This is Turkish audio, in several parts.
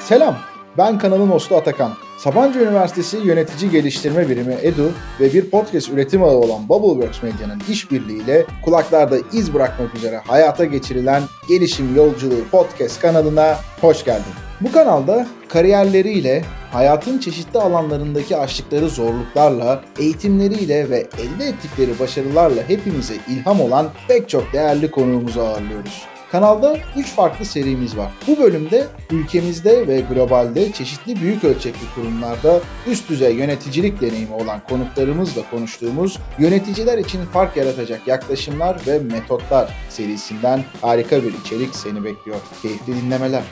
Selam, ben kanalın hostu Atakan. Sabancı Üniversitesi Yönetici Geliştirme Birimi EDU ve bir podcast üretim ağı olan Bubbleworks Medya'nın işbirliğiyle kulaklarda iz bırakmak üzere hayata geçirilen Gelişim Yolculuğu podcast kanalına hoş geldin. Bu kanalda kariyerleriyle, hayatın çeşitli alanlarındaki aştıkları zorluklarla, eğitimleriyle ve elde ettikleri başarılarla hepimize ilham olan pek çok değerli konuğumuzu ağırlıyoruz. Kanalda 3 farklı serimiz var. Bu bölümde ülkemizde ve globalde çeşitli büyük ölçekli kurumlarda üst düzey yöneticilik deneyimi olan konuklarımızla konuştuğumuz yöneticiler için fark yaratacak yaklaşımlar ve metotlar serisinden harika bir içerik seni bekliyor. Keyifli dinlemeler.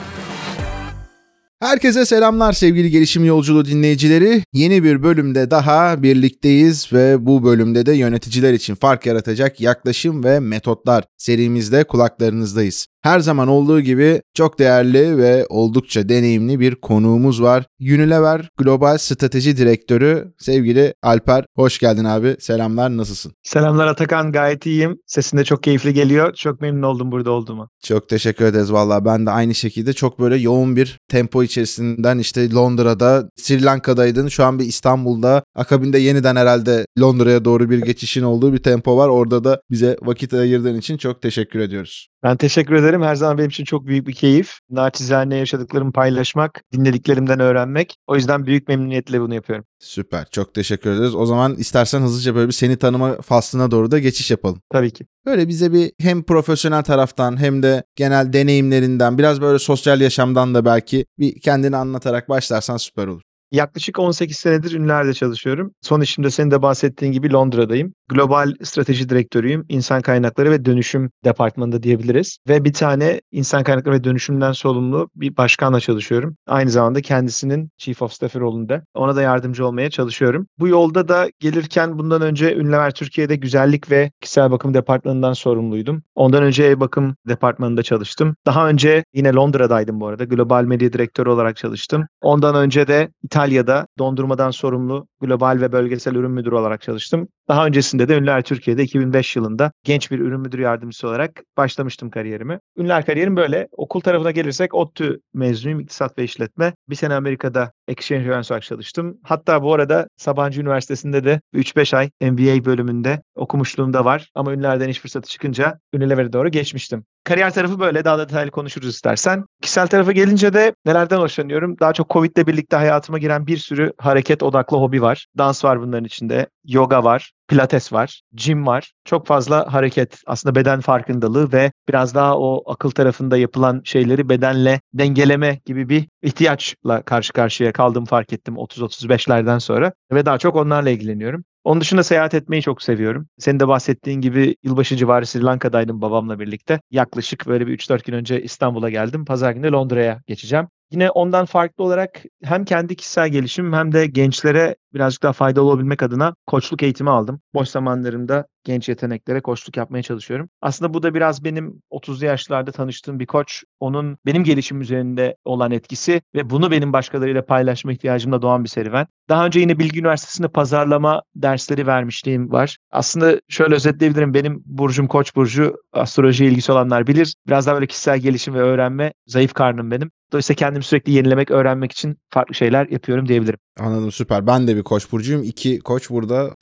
Herkese selamlar sevgili gelişim yolculuğu dinleyicileri. Yeni bir bölümde daha birlikteyiz ve bu bölümde de yöneticiler için fark yaratacak yaklaşım ve metotlar serimizde kulaklarınızdayız. Her zaman olduğu gibi çok değerli ve oldukça deneyimli bir konuğumuz var. Unilever Global Strateji Direktörü sevgili Alper. Hoş geldin abi. Selamlar nasılsın? Selamlar Atakan gayet iyiyim. Sesin de çok keyifli geliyor. Çok memnun oldum burada olduğuma. Çok teşekkür ederiz valla. Ben de aynı şekilde çok böyle yoğun bir tempo içerisinden işte Londra'da, Sri Lanka'daydın. Şu an bir İstanbul'da. Akabinde yeniden herhalde Londra'ya doğru bir geçişin olduğu bir tempo var. Orada da bize vakit ayırdığın için çok teşekkür ediyoruz. Ben teşekkür ederim. Her zaman benim için çok büyük bir keyif. Naçizane yaşadıklarımı paylaşmak, dinlediklerimden öğrenmek. O yüzden büyük memnuniyetle bunu yapıyorum. Süper. Çok teşekkür ederiz. O zaman istersen hızlıca böyle bir seni tanıma faslına doğru da geçiş yapalım. Tabii ki. Böyle bize bir hem profesyonel taraftan hem de genel deneyimlerinden biraz böyle sosyal yaşamdan da belki bir kendini anlatarak başlarsan süper olur. Yaklaşık 18 senedir ünlülerde çalışıyorum. Son işimde senin de bahsettiğin gibi Londra'dayım. Global strateji direktörüyüm. İnsan kaynakları ve dönüşüm departmanında diyebiliriz. Ve bir tane insan kaynakları ve dönüşümden sorumlu bir başkanla çalışıyorum. Aynı zamanda kendisinin Chief of Staff rolünde. Ona da yardımcı olmaya çalışıyorum. Bu yolda da gelirken bundan önce Ünlüver Türkiye'de güzellik ve kişisel bakım departmanından sorumluydum. Ondan önce ev bakım departmanında çalıştım. Daha önce yine Londra'daydım bu arada. Global medya direktörü olarak çalıştım. Ondan önce de İtalya'da dondurmadan sorumlu global ve bölgesel ürün müdürü olarak çalıştım. Daha öncesinde de Ünlüer Türkiye'de 2005 yılında genç bir ürün müdürü yardımcısı olarak başlamıştım kariyerimi. Ünlüer kariyerim böyle. Okul tarafına gelirsek ODTÜ mezunuyum, iktisat ve işletme. Bir sene Amerika'da exchange öğrencisi olarak çalıştım. Hatta bu arada Sabancı Üniversitesi'nde de 3-5 ay MBA bölümünde okumuşluğum da var. Ama ünlülerden iş fırsatı çıkınca Unilever'e doğru geçmiştim. Kariyer tarafı böyle daha da detaylı konuşuruz istersen. Kişisel tarafa gelince de nelerden hoşlanıyorum? Daha çok Covid ile birlikte hayatıma giren bir sürü hareket odaklı hobi var. Dans var bunların içinde. Yoga var. Pilates var, gym var. Çok fazla hareket, aslında beden farkındalığı ve biraz daha o akıl tarafında yapılan şeyleri bedenle dengeleme gibi bir ihtiyaçla karşı karşıya kaldığımı fark ettim 30-35'lerden sonra ve daha çok onlarla ilgileniyorum. Onun dışında seyahat etmeyi çok seviyorum. Senin de bahsettiğin gibi yılbaşı civarı Sri Lanka'daydım babamla birlikte. Yaklaşık böyle bir 3-4 gün önce İstanbul'a geldim. Pazar günü Londra'ya geçeceğim. Yine ondan farklı olarak hem kendi kişisel gelişim hem de gençlere birazcık daha faydalı olabilmek adına koçluk eğitimi aldım. Boş zamanlarımda genç yeteneklere koçluk yapmaya çalışıyorum. Aslında bu da biraz benim 30'lu yaşlarda tanıştığım bir koç. Onun benim gelişim üzerinde olan etkisi ve bunu benim başkalarıyla paylaşma ihtiyacımla doğan bir serüven. Daha önce yine Bilgi Üniversitesi'nde pazarlama dersleri vermişliğim var. Aslında şöyle özetleyebilirim. Benim burcum Koç burcu. Astrolojiye ilgisi olanlar bilir. Biraz daha böyle kişisel gelişim ve öğrenme zayıf karnım benim. Dolayısıyla kendimi sürekli yenilemek, öğrenmek için farklı şeyler yapıyorum diyebilirim. Anladım süper. Ben de bir koç burcuyum. İki koç burada.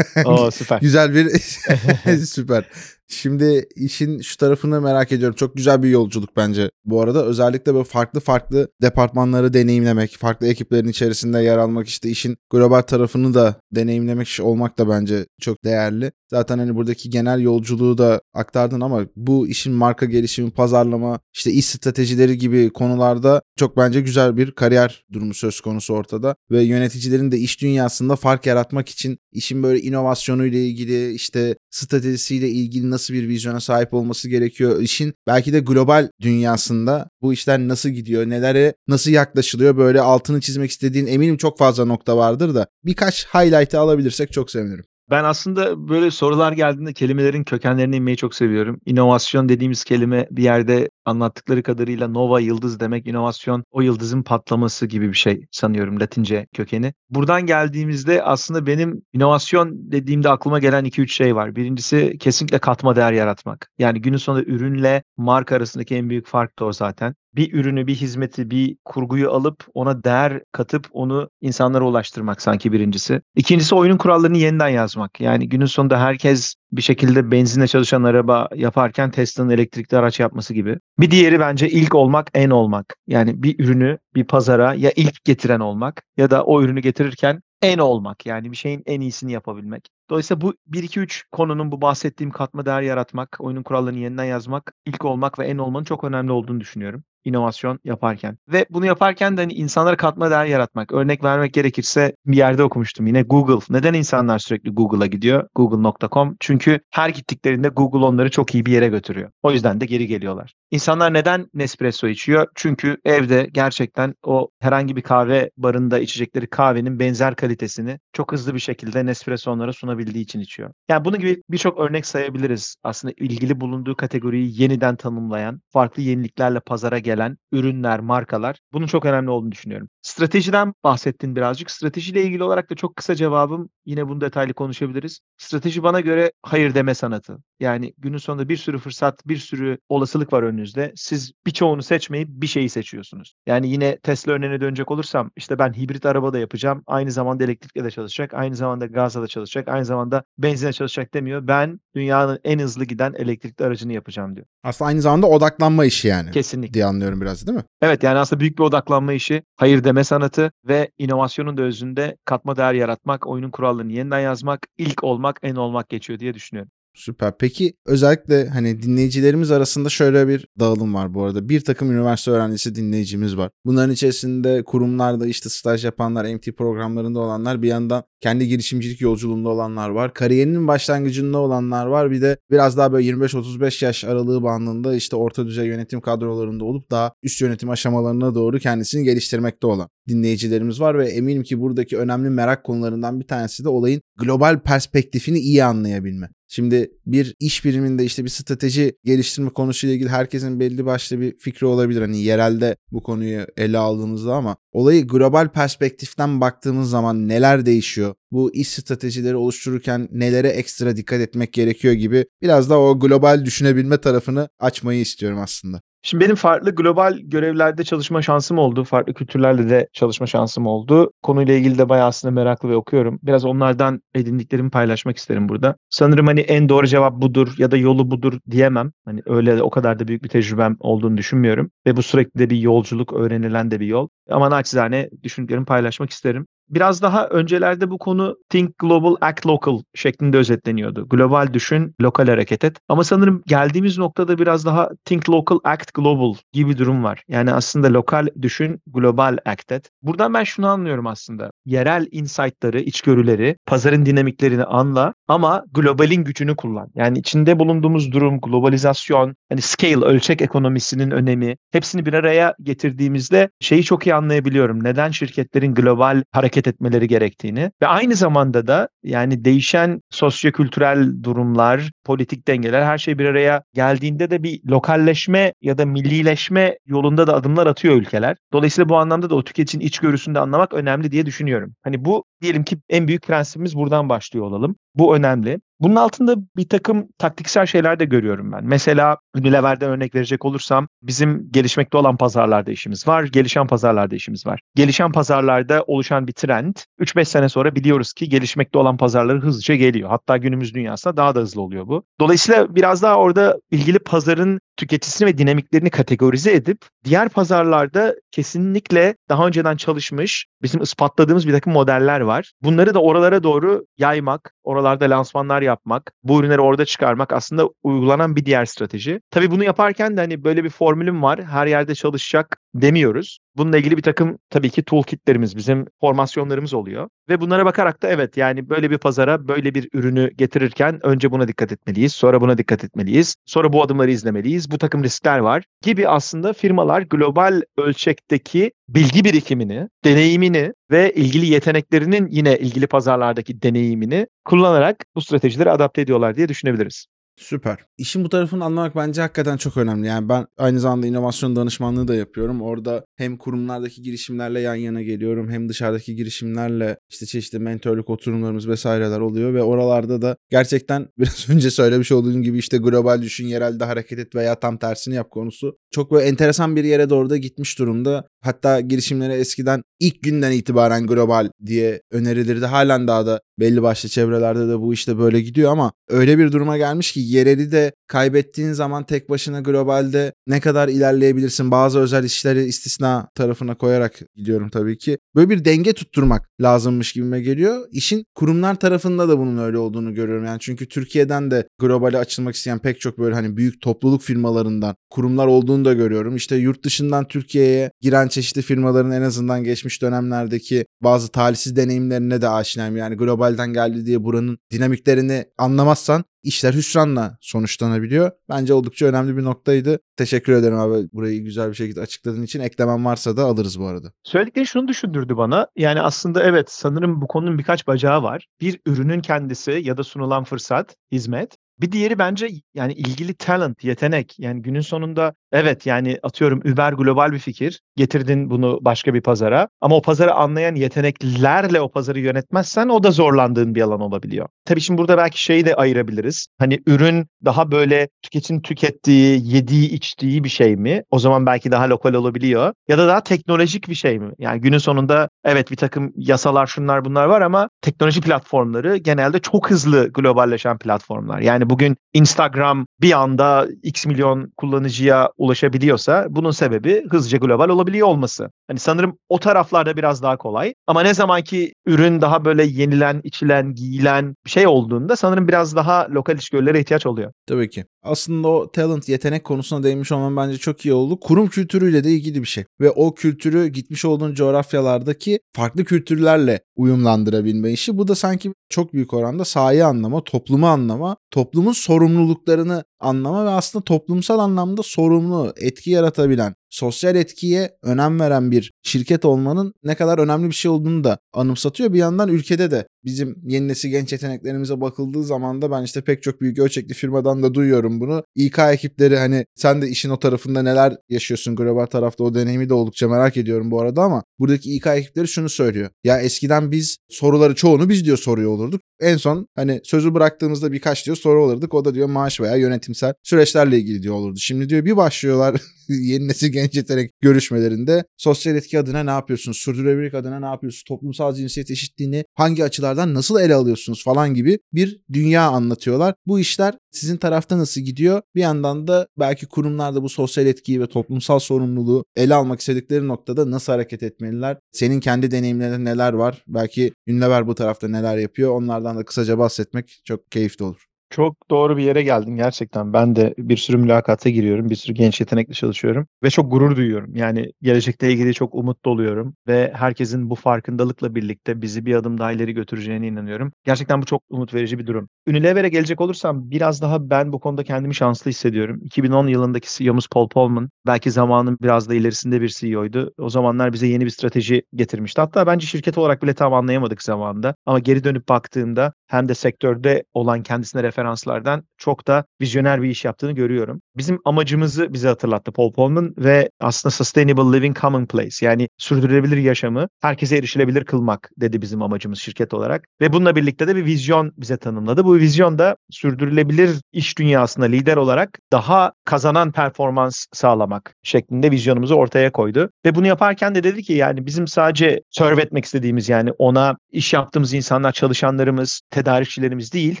Oo süper. güzel bir süper. Şimdi işin şu tarafını merak ediyorum. Çok güzel bir yolculuk bence. Bu arada özellikle böyle farklı farklı departmanları deneyimlemek, farklı ekiplerin içerisinde yer almak işte işin global tarafını da deneyimlemek olmak da bence çok değerli. Zaten hani buradaki genel yolculuğu da aktardın ama bu işin marka gelişimi, pazarlama, işte iş stratejileri gibi konularda çok bence güzel bir kariyer durumu söz konusu ortada ve yöneticilerin de iş dünyasında fark yaratmak için işin böyle inovasyonuyla ilgili işte stratejisiyle ilgili nasıl bir vizyona sahip olması gerekiyor? İşin belki de global dünyasında bu işler nasıl gidiyor? Nelere nasıl yaklaşılıyor? Böyle altını çizmek istediğin eminim çok fazla nokta vardır da birkaç highlight'ı alabilirsek çok sevinirim. Ben aslında böyle sorular geldiğinde kelimelerin kökenlerine inmeyi çok seviyorum. İnovasyon dediğimiz kelime bir yerde anlattıkları kadarıyla nova yıldız demek. İnovasyon o yıldızın patlaması gibi bir şey sanıyorum Latince kökeni. Buradan geldiğimizde aslında benim inovasyon dediğimde aklıma gelen 2-3 şey var. Birincisi kesinlikle katma değer yaratmak. Yani günün sonunda ürünle marka arasındaki en büyük fark da o zaten bir ürünü, bir hizmeti, bir kurguyu alıp ona değer katıp onu insanlara ulaştırmak sanki birincisi. İkincisi oyunun kurallarını yeniden yazmak. Yani günün sonunda herkes bir şekilde benzinle çalışan araba yaparken Tesla'nın elektrikli araç yapması gibi. Bir diğeri bence ilk olmak, en olmak. Yani bir ürünü bir pazara ya ilk getiren olmak ya da o ürünü getirirken en olmak yani bir şeyin en iyisini yapabilmek. Dolayısıyla bu 1-2-3 konunun bu bahsettiğim katma değer yaratmak, oyunun kurallarını yeniden yazmak, ilk olmak ve en olmanın çok önemli olduğunu düşünüyorum inovasyon yaparken. Ve bunu yaparken de hani insanlara katma değer yaratmak. Örnek vermek gerekirse bir yerde okumuştum yine Google. Neden insanlar sürekli Google'a gidiyor? Google.com. Çünkü her gittiklerinde Google onları çok iyi bir yere götürüyor. O yüzden de geri geliyorlar. İnsanlar neden Nespresso içiyor? Çünkü evde gerçekten o herhangi bir kahve barında içecekleri kahvenin benzer kalitesini çok hızlı bir şekilde Nespresso onlara sunabildiği için içiyor. Yani bunun gibi birçok örnek sayabiliriz. Aslında ilgili bulunduğu kategoriyi yeniden tanımlayan, farklı yeniliklerle pazara gelen ürünler, markalar. Bunun çok önemli olduğunu düşünüyorum. Stratejiden bahsettin birazcık. Stratejiyle ilgili olarak da çok kısa cevabım yine bunu detaylı konuşabiliriz. Strateji bana göre hayır deme sanatı. Yani günün sonunda bir sürü fırsat, bir sürü olasılık var önünüzde. Siz birçoğunu seçmeyip bir şeyi seçiyorsunuz. Yani yine Tesla örneğine dönecek olursam işte ben hibrit araba da yapacağım. Aynı zamanda elektrikle de çalışacak. Aynı zamanda gazla da çalışacak. Aynı zamanda benzine çalışacak demiyor. Ben dünyanın en hızlı giden elektrikli aracını yapacağım diyor. Aslında aynı zamanda odaklanma işi yani. Kesinlikle. Diye anlıyorum biraz değil mi? Evet yani aslında büyük bir odaklanma işi, hayır deme sanatı ve inovasyonun da özünde katma değer yaratmak, oyunun kurallarını yeniden yazmak, ilk olmak, en olmak geçiyor diye düşünüyorum. Süper. Peki özellikle hani dinleyicilerimiz arasında şöyle bir dağılım var bu arada. Bir takım üniversite öğrencisi dinleyicimiz var. Bunların içerisinde kurumlarda işte staj yapanlar, MT programlarında olanlar bir yandan kendi girişimcilik yolculuğunda olanlar var. Kariyerinin başlangıcında olanlar var. Bir de biraz daha böyle 25-35 yaş aralığı bandında işte orta düzey yönetim kadrolarında olup daha üst yönetim aşamalarına doğru kendisini geliştirmekte olan dinleyicilerimiz var ve eminim ki buradaki önemli merak konularından bir tanesi de olayın global perspektifini iyi anlayabilme. Şimdi bir iş biriminde işte bir strateji geliştirme konusuyla ilgili herkesin belli başlı bir fikri olabilir. Hani yerelde bu konuyu ele aldığımızda ama olayı global perspektiften baktığımız zaman neler değişiyor? Bu iş stratejileri oluştururken nelere ekstra dikkat etmek gerekiyor gibi biraz da o global düşünebilme tarafını açmayı istiyorum aslında. Şimdi benim farklı global görevlerde çalışma şansım oldu. Farklı kültürlerle de çalışma şansım oldu. Konuyla ilgili de bayağı aslında meraklı ve okuyorum. Biraz onlardan edindiklerimi paylaşmak isterim burada. Sanırım hani en doğru cevap budur ya da yolu budur diyemem. Hani öyle o kadar da büyük bir tecrübem olduğunu düşünmüyorum. Ve bu sürekli de bir yolculuk, öğrenilen de bir yol. Ama naçizane düşündüklerimi paylaşmak isterim. Biraz daha öncelerde bu konu Think Global Act Local şeklinde özetleniyordu. Global düşün, lokal hareket et. Ama sanırım geldiğimiz noktada biraz daha Think Local Act Global gibi durum var. Yani aslında lokal düşün, global act et. Buradan ben şunu anlıyorum aslında. Yerel insight'ları, içgörüleri, pazarın dinamiklerini anla ama globalin gücünü kullan. Yani içinde bulunduğumuz durum, globalizasyon, hani scale, ölçek ekonomisinin önemi hepsini bir araya getirdiğimizde şeyi çok iyi anlayabiliyorum. Neden şirketlerin global hareket etmeleri gerektiğini ve aynı zamanda da yani değişen sosyokültürel durumlar, politik dengeler her şey bir araya geldiğinde de bir lokalleşme ya da millileşme yolunda da adımlar atıyor ülkeler. Dolayısıyla bu anlamda da o tüketicinin içgörüsünü de anlamak önemli diye düşünüyorum. Hani bu diyelim ki en büyük prensibimiz buradan başlıyor olalım. Bu önemli. Bunun altında bir takım taktiksel şeyler de görüyorum ben. Mesela Unilever'den örnek verecek olursam bizim gelişmekte olan pazarlarda işimiz var, gelişen pazarlarda işimiz var. Gelişen pazarlarda oluşan bir trend 3-5 sene sonra biliyoruz ki gelişmekte olan pazarları hızlıca geliyor. Hatta günümüz dünyasında daha da hızlı oluyor bu. Dolayısıyla biraz daha orada ilgili pazarın tüketicisini ve dinamiklerini kategorize edip diğer pazarlarda kesinlikle daha önceden çalışmış, bizim ispatladığımız bir takım modeller var. Bunları da oralara doğru yaymak, oralarda lansmanlar yapmak, bu ürünleri orada çıkarmak aslında uygulanan bir diğer strateji. Tabii bunu yaparken de hani böyle bir formülüm var. Her yerde çalışacak demiyoruz. Bununla ilgili bir takım tabii ki toolkitlerimiz, bizim formasyonlarımız oluyor. Ve bunlara bakarak da evet yani böyle bir pazara böyle bir ürünü getirirken önce buna dikkat etmeliyiz. Sonra buna dikkat etmeliyiz. Sonra bu adımları izlemeliyiz edebiliriz. Bu takım riskler var gibi aslında firmalar global ölçekteki bilgi birikimini, deneyimini ve ilgili yeteneklerinin yine ilgili pazarlardaki deneyimini kullanarak bu stratejileri adapte ediyorlar diye düşünebiliriz. Süper. İşin bu tarafını anlamak bence hakikaten çok önemli. Yani ben aynı zamanda inovasyon danışmanlığı da yapıyorum. Orada hem kurumlardaki girişimlerle yan yana geliyorum hem dışarıdaki girişimlerle işte çeşitli mentörlük oturumlarımız vesaireler oluyor ve oralarda da gerçekten biraz önce söylemiş olduğum gibi işte global düşün, yerelde hareket et veya tam tersini yap konusu çok böyle enteresan bir yere doğru da gitmiş durumda. Hatta girişimlere eskiden ilk günden itibaren global diye önerilirdi. Halen daha da belli başlı çevrelerde de bu işte böyle gidiyor ama öyle bir duruma gelmiş ki yereli de kaybettiğin zaman tek başına globalde ne kadar ilerleyebilirsin? Bazı özel işleri istisna tarafına koyarak gidiyorum tabii ki. Böyle bir denge tutturmak lazımmış gibime geliyor. İşin kurumlar tarafında da bunun öyle olduğunu görüyorum. Yani çünkü Türkiye'den de globale açılmak isteyen pek çok böyle hani büyük topluluk firmalarından kurumlar olduğunu da görüyorum. İşte yurt dışından Türkiye'ye giren çeşitli firmaların en azından geçmiş dönemlerdeki bazı talihsiz deneyimlerine de aşinayım. Yani globalden geldi diye buranın dinamiklerini anlamazsan işler hüsranla sonuçlanabiliyor. Bence oldukça önemli bir noktaydı. Teşekkür ederim abi burayı güzel bir şekilde açıkladığın için. Eklemem varsa da alırız bu arada. Söyledikleri şunu düşündürdü bana. Yani aslında evet sanırım bu konunun birkaç bacağı var. Bir ürünün kendisi ya da sunulan fırsat, hizmet. Bir diğeri bence yani ilgili talent, yetenek. Yani günün sonunda evet yani atıyorum Uber global bir fikir. Getirdin bunu başka bir pazara. Ama o pazarı anlayan yeteneklerle o pazarı yönetmezsen o da zorlandığın bir alan olabiliyor. Tabii şimdi burada belki şeyi de ayırabiliriz. Hani ürün daha böyle tüketin tükettiği, yediği, içtiği bir şey mi? O zaman belki daha lokal olabiliyor. Ya da daha teknolojik bir şey mi? Yani günün sonunda evet bir takım yasalar şunlar bunlar var ama teknoloji platformları genelde çok hızlı globalleşen platformlar. Yani bugün Instagram bir anda x milyon kullanıcıya ulaşabiliyorsa bunun sebebi hızlıca global olabiliyor olması. Hani sanırım o taraflarda biraz daha kolay. Ama ne zaman ki ürün daha böyle yenilen, içilen, giyilen bir şey olduğunda sanırım biraz daha lokal içgörülere ihtiyaç oluyor. Tabii ki. Aslında o talent, yetenek konusuna değinmiş olman bence çok iyi oldu. Kurum kültürüyle de ilgili bir şey. Ve o kültürü gitmiş olduğun coğrafyalardaki farklı kültürlerle uyumlandırabilme işi. Bu da sanki çok büyük oranda sahayı anlama, toplumu anlama, toplumun sorumluluklarını anlama ve aslında toplumsal anlamda sorumlu, etki yaratabilen, sosyal etkiye önem veren bir şirket olmanın ne kadar önemli bir şey olduğunu da anımsatıyor. Bir yandan ülkede de bizim yeni nesil genç yeteneklerimize bakıldığı zaman da ben işte pek çok büyük ölçekli firmadan da duyuyorum bunu. İK ekipleri hani sen de işin o tarafında neler yaşıyorsun global tarafta o deneyimi de oldukça merak ediyorum bu arada ama buradaki İK ekipleri şunu söylüyor. Ya eskiden biz soruları çoğunu biz diyor soruyor olurduk. En son hani sözü bıraktığımızda birkaç diyor soru olurduk. O da diyor maaş veya yönetimsel süreçlerle ilgili diyor olurdu. Şimdi diyor bir başlıyorlar yeni nesil genç yetenek görüşmelerinde sosyal etki adına ne yapıyorsunuz? Sürdürülebilirlik adına ne yapıyorsunuz? Toplumsal cinsiyet eşitliğini hangi açılardan nasıl ele alıyorsunuz falan gibi bir dünya anlatıyorlar. Bu işler sizin tarafta nasıl gidiyor? Bir yandan da belki kurumlarda bu sosyal etkiyi ve toplumsal sorumluluğu ele almak istedikleri noktada nasıl hareket etmeliler? Senin kendi deneyimlerinde neler var? Belki Ünlever bu tarafta neler yapıyor? Onlardan da kısaca bahsetmek çok keyifli olur. Çok doğru bir yere geldin gerçekten. Ben de bir sürü mülakata giriyorum. Bir sürü genç yetenekle çalışıyorum. Ve çok gurur duyuyorum. Yani gelecekle ilgili çok umutlu oluyorum. Ve herkesin bu farkındalıkla birlikte bizi bir adım daha ileri götüreceğine inanıyorum. Gerçekten bu çok umut verici bir durum. Unilever'e gelecek olursam biraz daha ben bu konuda kendimi şanslı hissediyorum. 2010 yılındaki CEO'muz Paul Polman belki zamanın biraz da ilerisinde bir CEO'ydu. O zamanlar bize yeni bir strateji getirmişti. Hatta bence şirket olarak bile tam anlayamadık zamanında. Ama geri dönüp baktığımda hem de sektörde olan kendisine referanslardan çok da vizyoner bir iş yaptığını görüyorum. Bizim amacımızı bize hatırlattı Paul Polman ve aslında Sustainable Living Commonplace yani sürdürülebilir yaşamı herkese erişilebilir kılmak dedi bizim amacımız şirket olarak. Ve bununla birlikte de bir vizyon bize tanımladı. Bu vizyon da sürdürülebilir iş dünyasında lider olarak daha kazanan performans sağlamak şeklinde vizyonumuzu ortaya koydu. Ve bunu yaparken de dedi ki yani bizim sadece serve etmek istediğimiz yani ona iş yaptığımız insanlar, çalışanlarımız, tedarikçilerimiz değil.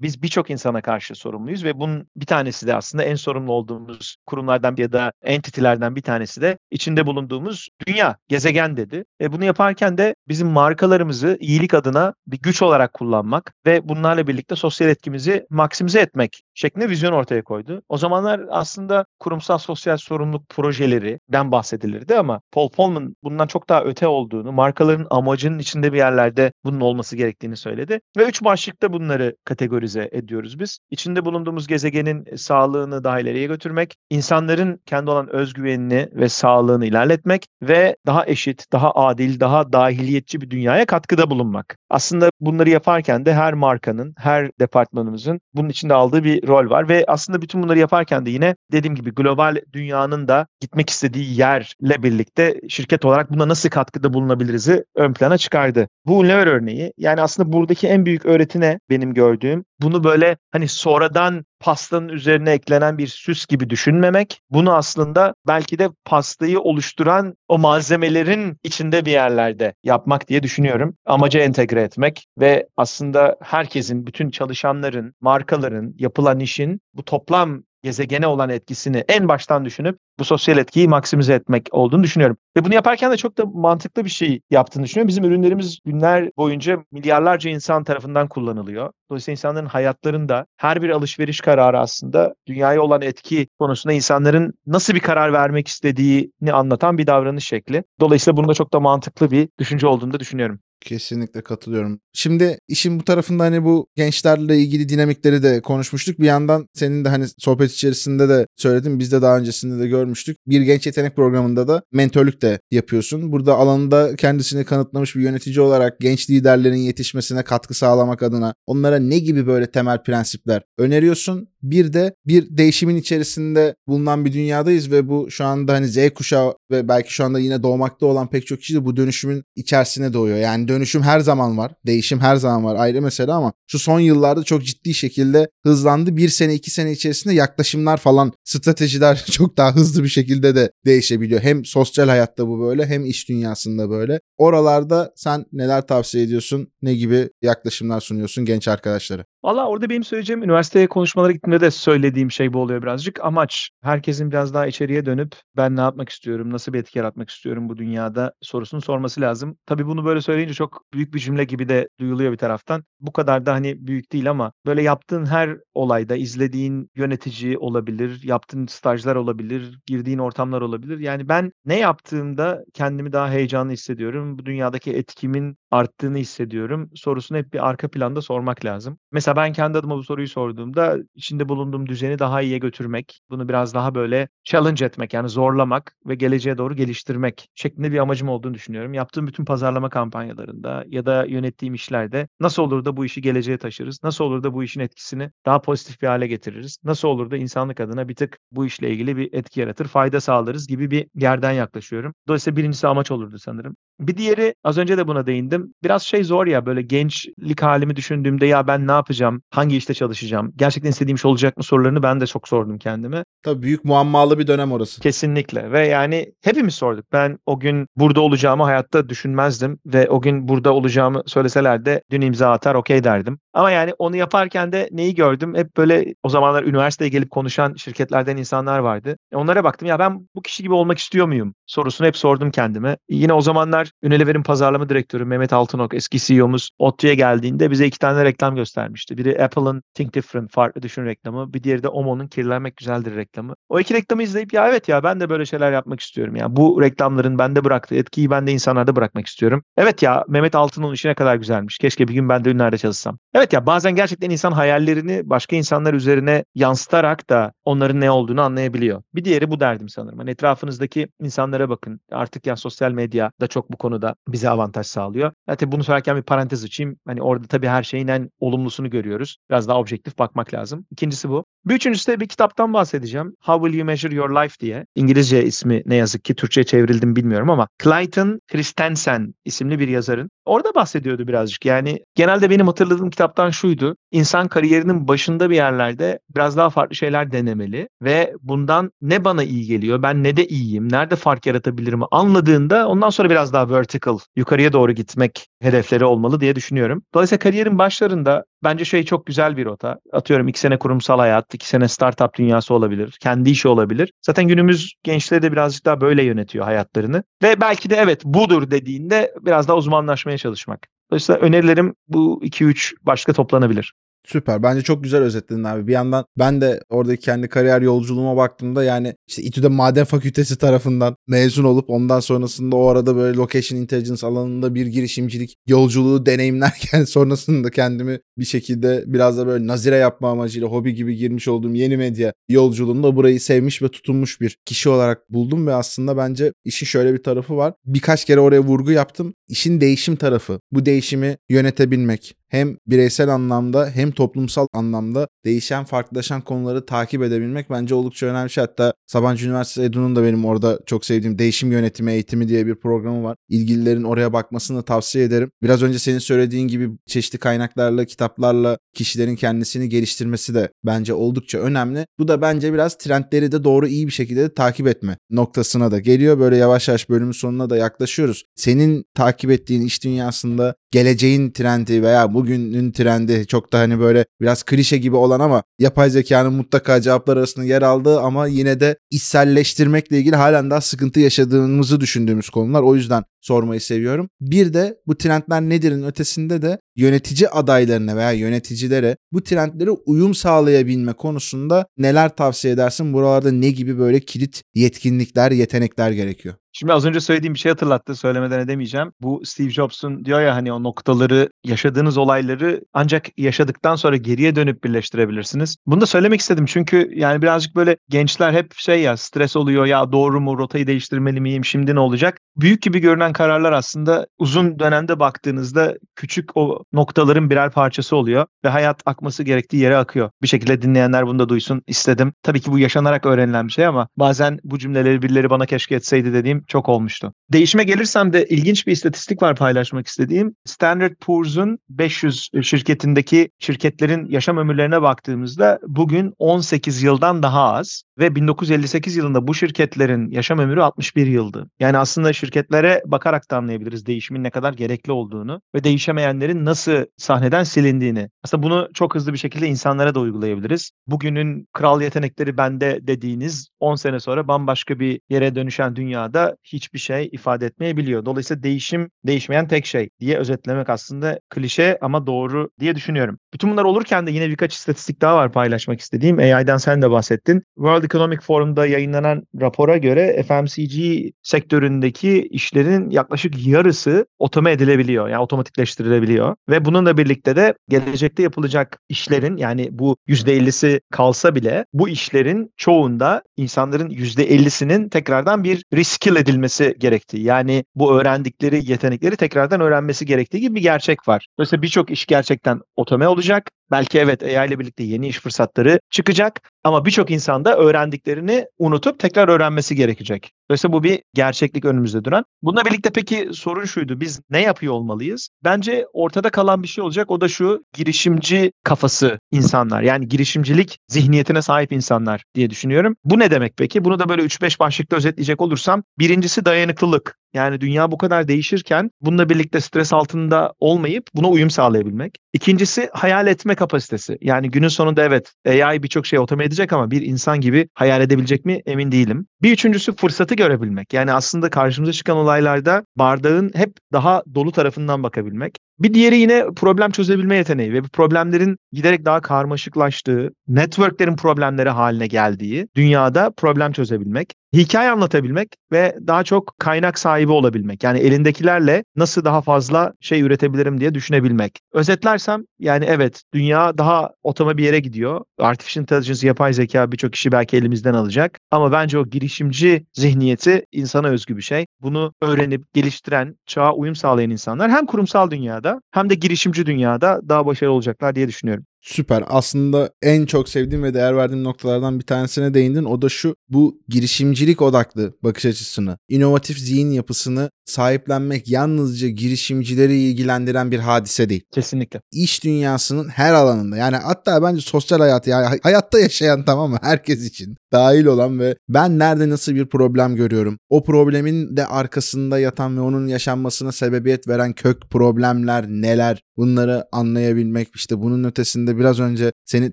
Biz birçok insana karşı sorumluyuz ve bunun bir tanesi de aslında en sorumlu olduğumuz kurumlardan ya da entity'lerden bir tanesi de içinde bulunduğumuz dünya, gezegen dedi. E bunu yaparken de bizim markalarımızı iyilik adına bir güç olarak kullanmak ve bunlarla birlikte sosyal etkimizi maksimize etmek şeklinde vizyon ortaya koydu. O zamanlar aslında kurumsal sosyal sorumluluk projelerinden bahsedilirdi ama Paul Polman bundan çok daha öte olduğunu, markaların amacının içinde bir yerlerde bunun olması gerektiğini söyledi. Ve üç başlıkta bunları kategorize ediyoruz biz. İçinde bulunduğumuz gezegenin sağlığını daha ileriye götürmek, insanların kendi olan özgüvenini ve sağlığını ilerletmek ve daha eşit, daha adil, daha dahiliyetçi bir dünyaya katkıda bulunmak. Aslında bunları yaparken de her markanın, her departmanımızın bunun içinde aldığı bir rol var ve aslında bütün bunları yaparken de yine dediğim gibi global dünyanın da gitmek istediği yerle birlikte şirket olarak buna nasıl katkıda bulunabiliriz'i ön plana çıkardı. Bu Unilever örneği yani aslında buradaki en büyük öğreti ne benim gördüğüm? Bunu böyle hani sonradan pastanın üzerine eklenen bir süs gibi düşünmemek. Bunu aslında belki de pastayı oluşturan o malzemelerin içinde bir yerlerde yapmak diye düşünüyorum. Amaca entegre etmek ve aslında herkesin, bütün çalışanların, markaların, yapılan işin bu toplam gezegene olan etkisini en baştan düşünüp bu sosyal etkiyi maksimize etmek olduğunu düşünüyorum. Ve bunu yaparken de çok da mantıklı bir şey yaptığını düşünüyorum. Bizim ürünlerimiz günler boyunca milyarlarca insan tarafından kullanılıyor. Dolayısıyla insanların hayatlarında her bir alışveriş kararı aslında dünyaya olan etki konusunda insanların nasıl bir karar vermek istediğini anlatan bir davranış şekli. Dolayısıyla bunun da çok da mantıklı bir düşünce olduğunu da düşünüyorum. Kesinlikle katılıyorum. Şimdi işin bu tarafında hani bu gençlerle ilgili dinamikleri de konuşmuştuk. Bir yandan senin de hani sohbet içerisinde de söyledin. Biz de daha öncesinde de görmüştük. Bir genç yetenek programında da mentörlük de yapıyorsun. Burada alanında kendisini kanıtlamış bir yönetici olarak genç liderlerin yetişmesine katkı sağlamak adına onlara ne gibi böyle temel prensipler öneriyorsun? Bir de bir değişimin içerisinde bulunan bir dünyadayız ve bu şu anda hani Z kuşağı ve belki şu anda yine doğmakta olan pek çok kişi de bu dönüşümün içerisine doğuyor. Yani dönüşüm her zaman var. Değişim her zaman var ayrı mesele ama şu son yıllarda çok ciddi şekilde hızlandı. Bir sene iki sene içerisinde yaklaşımlar falan stratejiler çok daha hızlı bir şekilde de değişebiliyor. Hem sosyal hayatta bu böyle hem iş dünyasında böyle. Oralarda sen neler tavsiye ediyorsun? Ne gibi yaklaşımlar sunuyorsun genç arkadaşlara? Valla orada benim söyleyeceğim üniversiteye konuşmalara gittiğimde de söylediğim şey bu oluyor birazcık. Amaç herkesin biraz daha içeriye dönüp ben ne yapmak istiyorum, nasıl bir etki yaratmak istiyorum bu dünyada sorusunu sorması lazım. Tabii bunu böyle söyleyince çok büyük bir cümle gibi de duyuluyor bir taraftan. Bu kadar da hani büyük değil ama böyle yaptığın her olayda izlediğin yönetici olabilir, yaptığın stajlar olabilir, girdiğin ortamlar olabilir. Yani ben ne yaptığımda kendimi daha heyecanlı hissediyorum. Bu dünyadaki etkimin arttığını hissediyorum. Sorusunu hep bir arka planda sormak lazım. Mesela ben kendi adıma bu soruyu sorduğumda içinde bulunduğum düzeni daha iyiye götürmek, bunu biraz daha böyle challenge etmek yani zorlamak ve geleceğe doğru geliştirmek şeklinde bir amacım olduğunu düşünüyorum. Yaptığım bütün pazarlama kampanyalarında ya da yönettiğim işlerde nasıl olur da bu işi geleceğe taşırız? Nasıl olur da bu işin etkisini daha pozitif bir hale getiririz? Nasıl olur da insanlık adına bir tık bu işle ilgili bir etki yaratır, fayda sağlarız gibi bir yerden yaklaşıyorum. Dolayısıyla birincisi amaç olurdu sanırım. Bir diğeri az önce de buna değindim. Biraz şey zor ya böyle gençlik halimi düşündüğümde ya ben ne yapacağım? Hangi işte çalışacağım? Gerçekten istediğim şey olacak mı sorularını ben de çok sordum kendime. Tabii büyük muammalı bir dönem orası. Kesinlikle ve yani hepimiz sorduk. Ben o gün burada olacağımı hayatta düşünmezdim ve o gün burada olacağımı söyleseler de dün imza atar okey derdim. Ama yani onu yaparken de neyi gördüm? Hep böyle o zamanlar üniversiteye gelip konuşan şirketlerden insanlar vardı. Onlara baktım ya ben bu kişi gibi olmak istiyor muyum? Sorusunu hep sordum kendime. Yine o zamanlar Unilever'in pazarlama direktörü Mehmet Altınok eski CEO'muz ODTÜ'ye geldiğinde bize iki tane reklam göstermişti. Biri Apple'ın Think Different, farklı düşün reklamı. Bir diğeri de Omo'nun Kirlenmek Güzeldir reklamı. O iki reklamı izleyip ya evet ya ben de böyle şeyler yapmak istiyorum. Yani bu reklamların bende bıraktığı etkiyi ben de insanlarda bırakmak istiyorum. Evet ya Mehmet Altınok'un işi ne kadar güzelmiş. Keşke bir gün ben de ünlerde çalışsam. Evet ya bazen gerçekten insan hayallerini başka insanlar üzerine yansıtarak da onların ne olduğunu anlayabiliyor. Bir diğeri bu derdim sanırım. Hani etrafınızdaki insanlara bakın. Artık ya sosyal medya da çok bu konuda bize avantaj sağlıyor. Zaten bunu söylerken bir parantez açayım. Hani orada tabii her şeyin en olumlusunu görüyoruz. Biraz daha objektif bakmak lazım. İkincisi bu. Bir üçüncüsü de bir kitaptan bahsedeceğim. How Will You Measure Your Life diye. İngilizce ismi ne yazık ki Türkçe'ye çevrildim bilmiyorum ama Clayton Christensen isimli bir yazarın. Orada bahsediyordu birazcık. Yani genelde benim hatırladığım kitaptan şuydu. İnsan kariyerinin başında bir yerlerde biraz daha farklı şeyler denemeli ve bundan ne bana iyi geliyor, ben ne de iyiyim, nerede fark yaratabilirim anladığında ondan sonra biraz daha vertical, yukarıya doğru gitmek hedefleri olmalı diye düşünüyorum. Dolayısıyla kariyerin başlarında bence şey çok güzel bir rota. Atıyorum iki sene kurumsal hayat, iki sene startup dünyası olabilir, kendi işi olabilir. Zaten günümüz gençleri de birazcık daha böyle yönetiyor hayatlarını. Ve belki de evet budur dediğinde biraz daha uzmanlaşmaya çalışmak. Dolayısıyla önerilerim bu 2-3 başka toplanabilir. Süper. Bence çok güzel özetledin abi. Bir yandan ben de oradaki kendi kariyer yolculuğuma baktığımda yani işte İTÜ'de maden fakültesi tarafından mezun olup ondan sonrasında o arada böyle location intelligence alanında bir girişimcilik yolculuğu deneyimlerken sonrasında kendimi bir şekilde biraz da böyle nazire yapma amacıyla hobi gibi girmiş olduğum yeni medya yolculuğunda burayı sevmiş ve tutunmuş bir kişi olarak buldum ve aslında bence işin şöyle bir tarafı var. Birkaç kere oraya vurgu yaptım. İşin değişim tarafı. Bu değişimi yönetebilmek, hem bireysel anlamda hem toplumsal anlamda değişen farklılaşan konuları takip edebilmek bence oldukça önemli. Hatta Sabancı Üniversitesi Edu'nun da benim orada çok sevdiğim değişim yönetimi eğitimi diye bir programı var. İlgililerin oraya bakmasını tavsiye ederim. Biraz önce senin söylediğin gibi çeşitli kaynaklarla, kitaplarla kişilerin kendisini geliştirmesi de bence oldukça önemli. Bu da bence biraz trendleri de doğru iyi bir şekilde de takip etme noktasına da geliyor. Böyle yavaş yavaş bölümün sonuna da yaklaşıyoruz. Senin takip ettiğin iş dünyasında geleceğin trendi veya bugünün trendi çok da hani böyle biraz klişe gibi olan ama yapay zekanın mutlaka cevaplar arasında yer aldığı ama yine de içselleştirmekle ilgili halen daha sıkıntı yaşadığımızı düşündüğümüz konular. O yüzden sormayı seviyorum. Bir de bu trendler nedir'in ötesinde de yönetici adaylarına veya yöneticilere bu trendlere uyum sağlayabilme konusunda neler tavsiye edersin? Buralarda ne gibi böyle kilit yetkinlikler, yetenekler gerekiyor? Şimdi az önce söylediğim bir şey hatırlattı. Söylemeden edemeyeceğim. Bu Steve Jobs'un diyor ya hani o noktaları, yaşadığınız olayları ancak yaşadıktan sonra geriye dönüp birleştirebilirsiniz. Bunu da söylemek istedim çünkü yani birazcık böyle gençler hep şey ya stres oluyor ya doğru mu rotayı değiştirmeli miyim şimdi ne olacak? Büyük gibi görünen kararlar aslında uzun dönemde baktığınızda küçük o noktaların birer parçası oluyor ve hayat akması gerektiği yere akıyor. Bir şekilde dinleyenler bunu da duysun istedim. Tabii ki bu yaşanarak öğrenilen bir şey ama bazen bu cümleleri birileri bana keşke etseydi dediğim çok olmuştu. Değişime gelirsem de ilginç bir istatistik var paylaşmak istediğim. Standard Poor's'un 500 şirketindeki şirketlerin yaşam ömürlerine baktığımızda bugün 18 yıldan daha az ve 1958 yılında bu şirketlerin yaşam ömrü 61 yıldı. Yani aslında şirketlere bakarak da anlayabiliriz değişimin ne kadar gerekli olduğunu ve değişemeyenlerin nasıl sahneden silindiğini. Aslında bunu çok hızlı bir şekilde insanlara da uygulayabiliriz. Bugünün kral yetenekleri bende dediğiniz 10 sene sonra bambaşka bir yere dönüşen dünyada hiçbir şey ifade etmeyebiliyor. Dolayısıyla değişim değişmeyen tek şey diye özetlemek aslında klişe ama doğru diye düşünüyorum. Bütün bunlar olurken de yine birkaç istatistik daha var paylaşmak istediğim. AI'dan sen de bahsettin. World Economic Forum'da yayınlanan rapora göre FMCG sektöründeki işlerin yaklaşık yarısı otome edilebiliyor. Yani otomatikleştirilebiliyor. Ve bununla birlikte de gelecekte yapılacak işlerin yani bu %50'si kalsa bile bu işlerin çoğunda insanların %50'sinin tekrardan bir reskill edilmesi gerektiği. Yani bu öğrendikleri yetenekleri tekrardan öğrenmesi gerektiği gibi bir gerçek var. Dolayısıyla birçok iş gerçekten otome olacak. Belki evet AI ile birlikte yeni iş fırsatları çıkacak ama birçok insan da öğrendiklerini unutup tekrar öğrenmesi gerekecek. Dolayısıyla bu bir gerçeklik önümüzde duran. Bununla birlikte peki sorun şuydu. Biz ne yapıyor olmalıyız? Bence ortada kalan bir şey olacak. O da şu girişimci kafası insanlar. Yani girişimcilik zihniyetine sahip insanlar diye düşünüyorum. Bu ne demek peki? Bunu da böyle 3-5 başlıkta özetleyecek olursam. Birincisi dayanıklılık. Yani dünya bu kadar değişirken bununla birlikte stres altında olmayıp buna uyum sağlayabilmek. İkincisi hayal etme kapasitesi. Yani günün sonunda evet AI birçok şey otomatik edecek ama bir insan gibi hayal edebilecek mi emin değilim. Bir üçüncüsü fırsatı görebilmek. Yani aslında karşımıza çıkan olaylarda bardağın hep daha dolu tarafından bakabilmek. Bir diğeri yine problem çözebilme yeteneği ve bu problemlerin giderek daha karmaşıklaştığı, networklerin problemleri haline geldiği dünyada problem çözebilmek, hikaye anlatabilmek ve daha çok kaynak sahibi olabilmek. Yani elindekilerle nasıl daha fazla şey üretebilirim diye düşünebilmek. Özetlersem yani evet dünya daha otoma bir yere gidiyor. Artificial Intelligence, yapay zeka birçok kişi belki elimizden alacak. Ama bence o girişimci zihniyeti insana özgü bir şey. Bunu öğrenip geliştiren, çağa uyum sağlayan insanlar hem kurumsal dünyada hem de girişimci dünyada daha başarılı olacaklar diye düşünüyorum. Süper. Aslında en çok sevdiğim ve değer verdiğim noktalardan bir tanesine değindin. O da şu bu girişimcilik odaklı bakış açısını, inovatif zihin yapısını sahiplenmek yalnızca girişimcileri ilgilendiren bir hadise değil. Kesinlikle. İş dünyasının her alanında yani hatta bence sosyal hayat yani hayatta yaşayan tamam mı herkes için dahil olan ve ben nerede nasıl bir problem görüyorum. O problemin de arkasında yatan ve onun yaşanmasına sebebiyet veren kök problemler neler? Bunları anlayabilmek işte bunun ötesinde biraz önce seni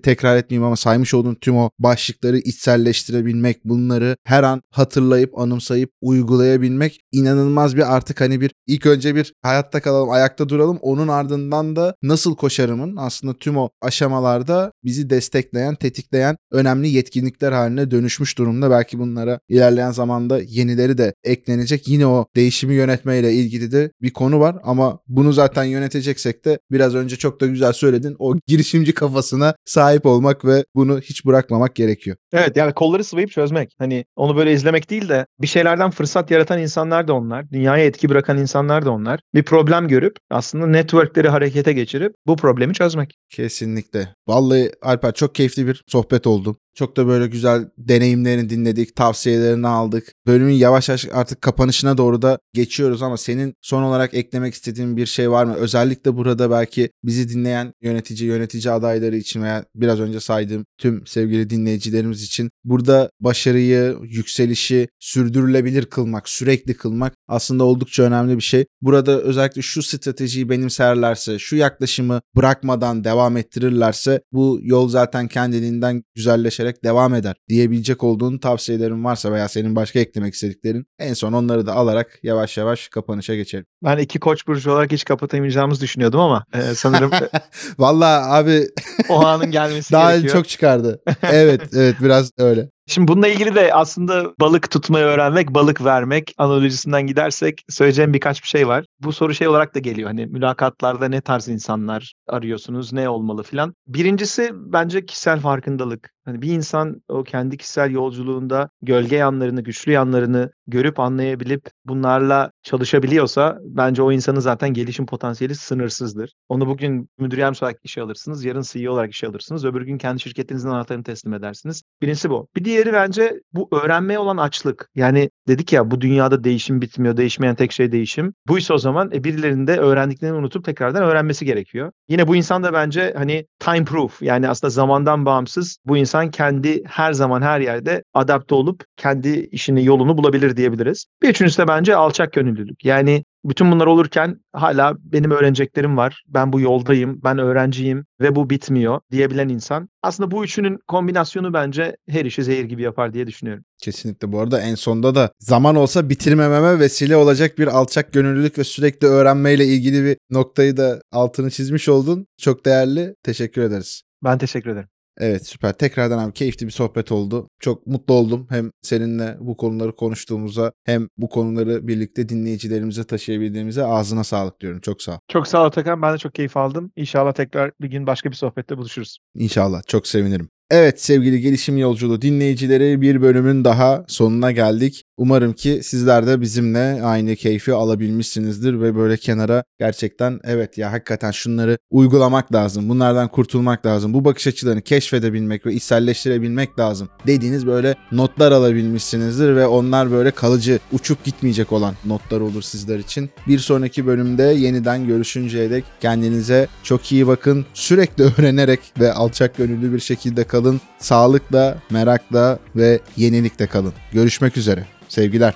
tekrar etmeyeyim ama saymış olduğun tüm o başlıkları içselleştirebilmek bunları her an hatırlayıp anımsayıp uygulayabilmek inanılmaz bir artık hani bir ilk önce bir hayatta kalalım ayakta duralım. Onun ardından da nasıl koşarımın aslında tüm o aşamalarda bizi destekleyen tetikleyen önemli yetkinlikler haline dönüşmüş durumda. Belki bunlara ilerleyen zamanda yenileri de eklenecek. Yine o değişimi yönetmeyle ilgili de bir konu var ama bunu zaten yöneteceksek de biraz önce çok da güzel söyledin o girişimci kafasına sahip olmak ve bunu hiç bırakmamak gerekiyor. Evet yani kolları sıvayıp çözmek. Hani onu böyle izlemek değil de bir şeylerden fırsat yaratan insanlar da onlar. Dünyaya etki bırakan insanlar da onlar. Bir problem görüp aslında networkleri harekete geçirip bu problemi çözmek. Kesinlikle. Vallahi Alper çok keyifli bir sohbet oldu. Çok da böyle güzel deneyimlerini dinledik, tavsiyelerini aldık. Bölümün yavaş yavaş artık kapanışına doğru da geçiyoruz ama senin son olarak eklemek istediğin bir şey var mı? Özellikle burada belki bizi dinleyen yönetici, yönetici adayları için veya biraz önce saydığım tüm sevgili dinleyicilerimiz için burada başarıyı, yükselişi sürdürülebilir kılmak, sürekli kılmak aslında oldukça önemli bir şey. Burada özellikle şu stratejiyi benimserlerse, şu yaklaşımı bırakmadan devam ettirirlerse bu yol zaten kendiliğinden güzelleşerek devam eder diyebilecek olduğun tavsiyelerin varsa veya senin başka eklemek istediklerin en son onları da alarak yavaş yavaş kapanışa geçelim. Ben iki koç burcu olarak hiç kapatamayacağımızı düşünüyordum ama e, sanırım Vallahi abi o anın gelmesi daha gerekiyor. çok çıkardı. Evet evet biraz öyle. Şimdi bununla ilgili de aslında balık tutmayı öğrenmek, balık vermek analojisinden gidersek söyleyeceğim birkaç bir şey var. Bu soru şey olarak da geliyor. Hani mülakatlarda ne tarz insanlar arıyorsunuz, ne olmalı filan. Birincisi bence kişisel farkındalık. Hani bir insan o kendi kişisel yolculuğunda gölge yanlarını, güçlü yanlarını görüp anlayabilip bunlarla çalışabiliyorsa bence o insanın zaten gelişim potansiyeli sınırsızdır. Onu bugün müdür yardımcısı olarak işe alırsınız, yarın CEO olarak işe alırsınız, öbür gün kendi şirketinizin anahtarını teslim edersiniz. Birincisi bu. Bir diğeri bence bu öğrenmeye olan açlık. Yani dedik ya bu dünyada değişim bitmiyor, değişmeyen tek şey değişim. Buysa o zaman e, birilerinin de öğrendiklerini unutup tekrardan öğrenmesi gerekiyor. Yine bu insan da bence hani time proof yani aslında zamandan bağımsız bu insan kendi her zaman her yerde adapte olup kendi işini yolunu bulabilir diyebiliriz. Bir üçüncüsü de bence alçak gönüllülük. Yani bütün bunlar olurken hala benim öğreneceklerim var. Ben bu yoldayım, ben öğrenciyim ve bu bitmiyor diyebilen insan. Aslında bu üçünün kombinasyonu bence her işi zehir gibi yapar diye düşünüyorum. Kesinlikle bu arada en sonda da zaman olsa bitirmememe vesile olacak bir alçak gönüllülük ve sürekli öğrenmeyle ilgili bir noktayı da altını çizmiş oldun. Çok değerli. Teşekkür ederiz. Ben teşekkür ederim. Evet süper. Tekrardan abi keyifli bir sohbet oldu. Çok mutlu oldum. Hem seninle bu konuları konuştuğumuza hem bu konuları birlikte dinleyicilerimize taşıyabildiğimize ağzına sağlık diyorum. Çok sağ ol. Çok sağ ol Atakan. Ben de çok keyif aldım. İnşallah tekrar bir gün başka bir sohbette buluşuruz. İnşallah. Çok sevinirim. Evet sevgili gelişim yolculuğu dinleyicileri bir bölümün daha sonuna geldik. Umarım ki sizler de bizimle aynı keyfi alabilmişsinizdir ve böyle kenara gerçekten evet ya hakikaten şunları uygulamak lazım. Bunlardan kurtulmak lazım. Bu bakış açılarını keşfedebilmek ve içselleştirebilmek lazım dediğiniz böyle notlar alabilmişsinizdir ve onlar böyle kalıcı uçup gitmeyecek olan notlar olur sizler için. Bir sonraki bölümde yeniden görüşünceye dek kendinize çok iyi bakın. Sürekli öğrenerek ve alçak gönüllü bir şekilde kalın. Sağlıkla, merakla ve yenilikle kalın. Görüşmek üzere. Sevgiler.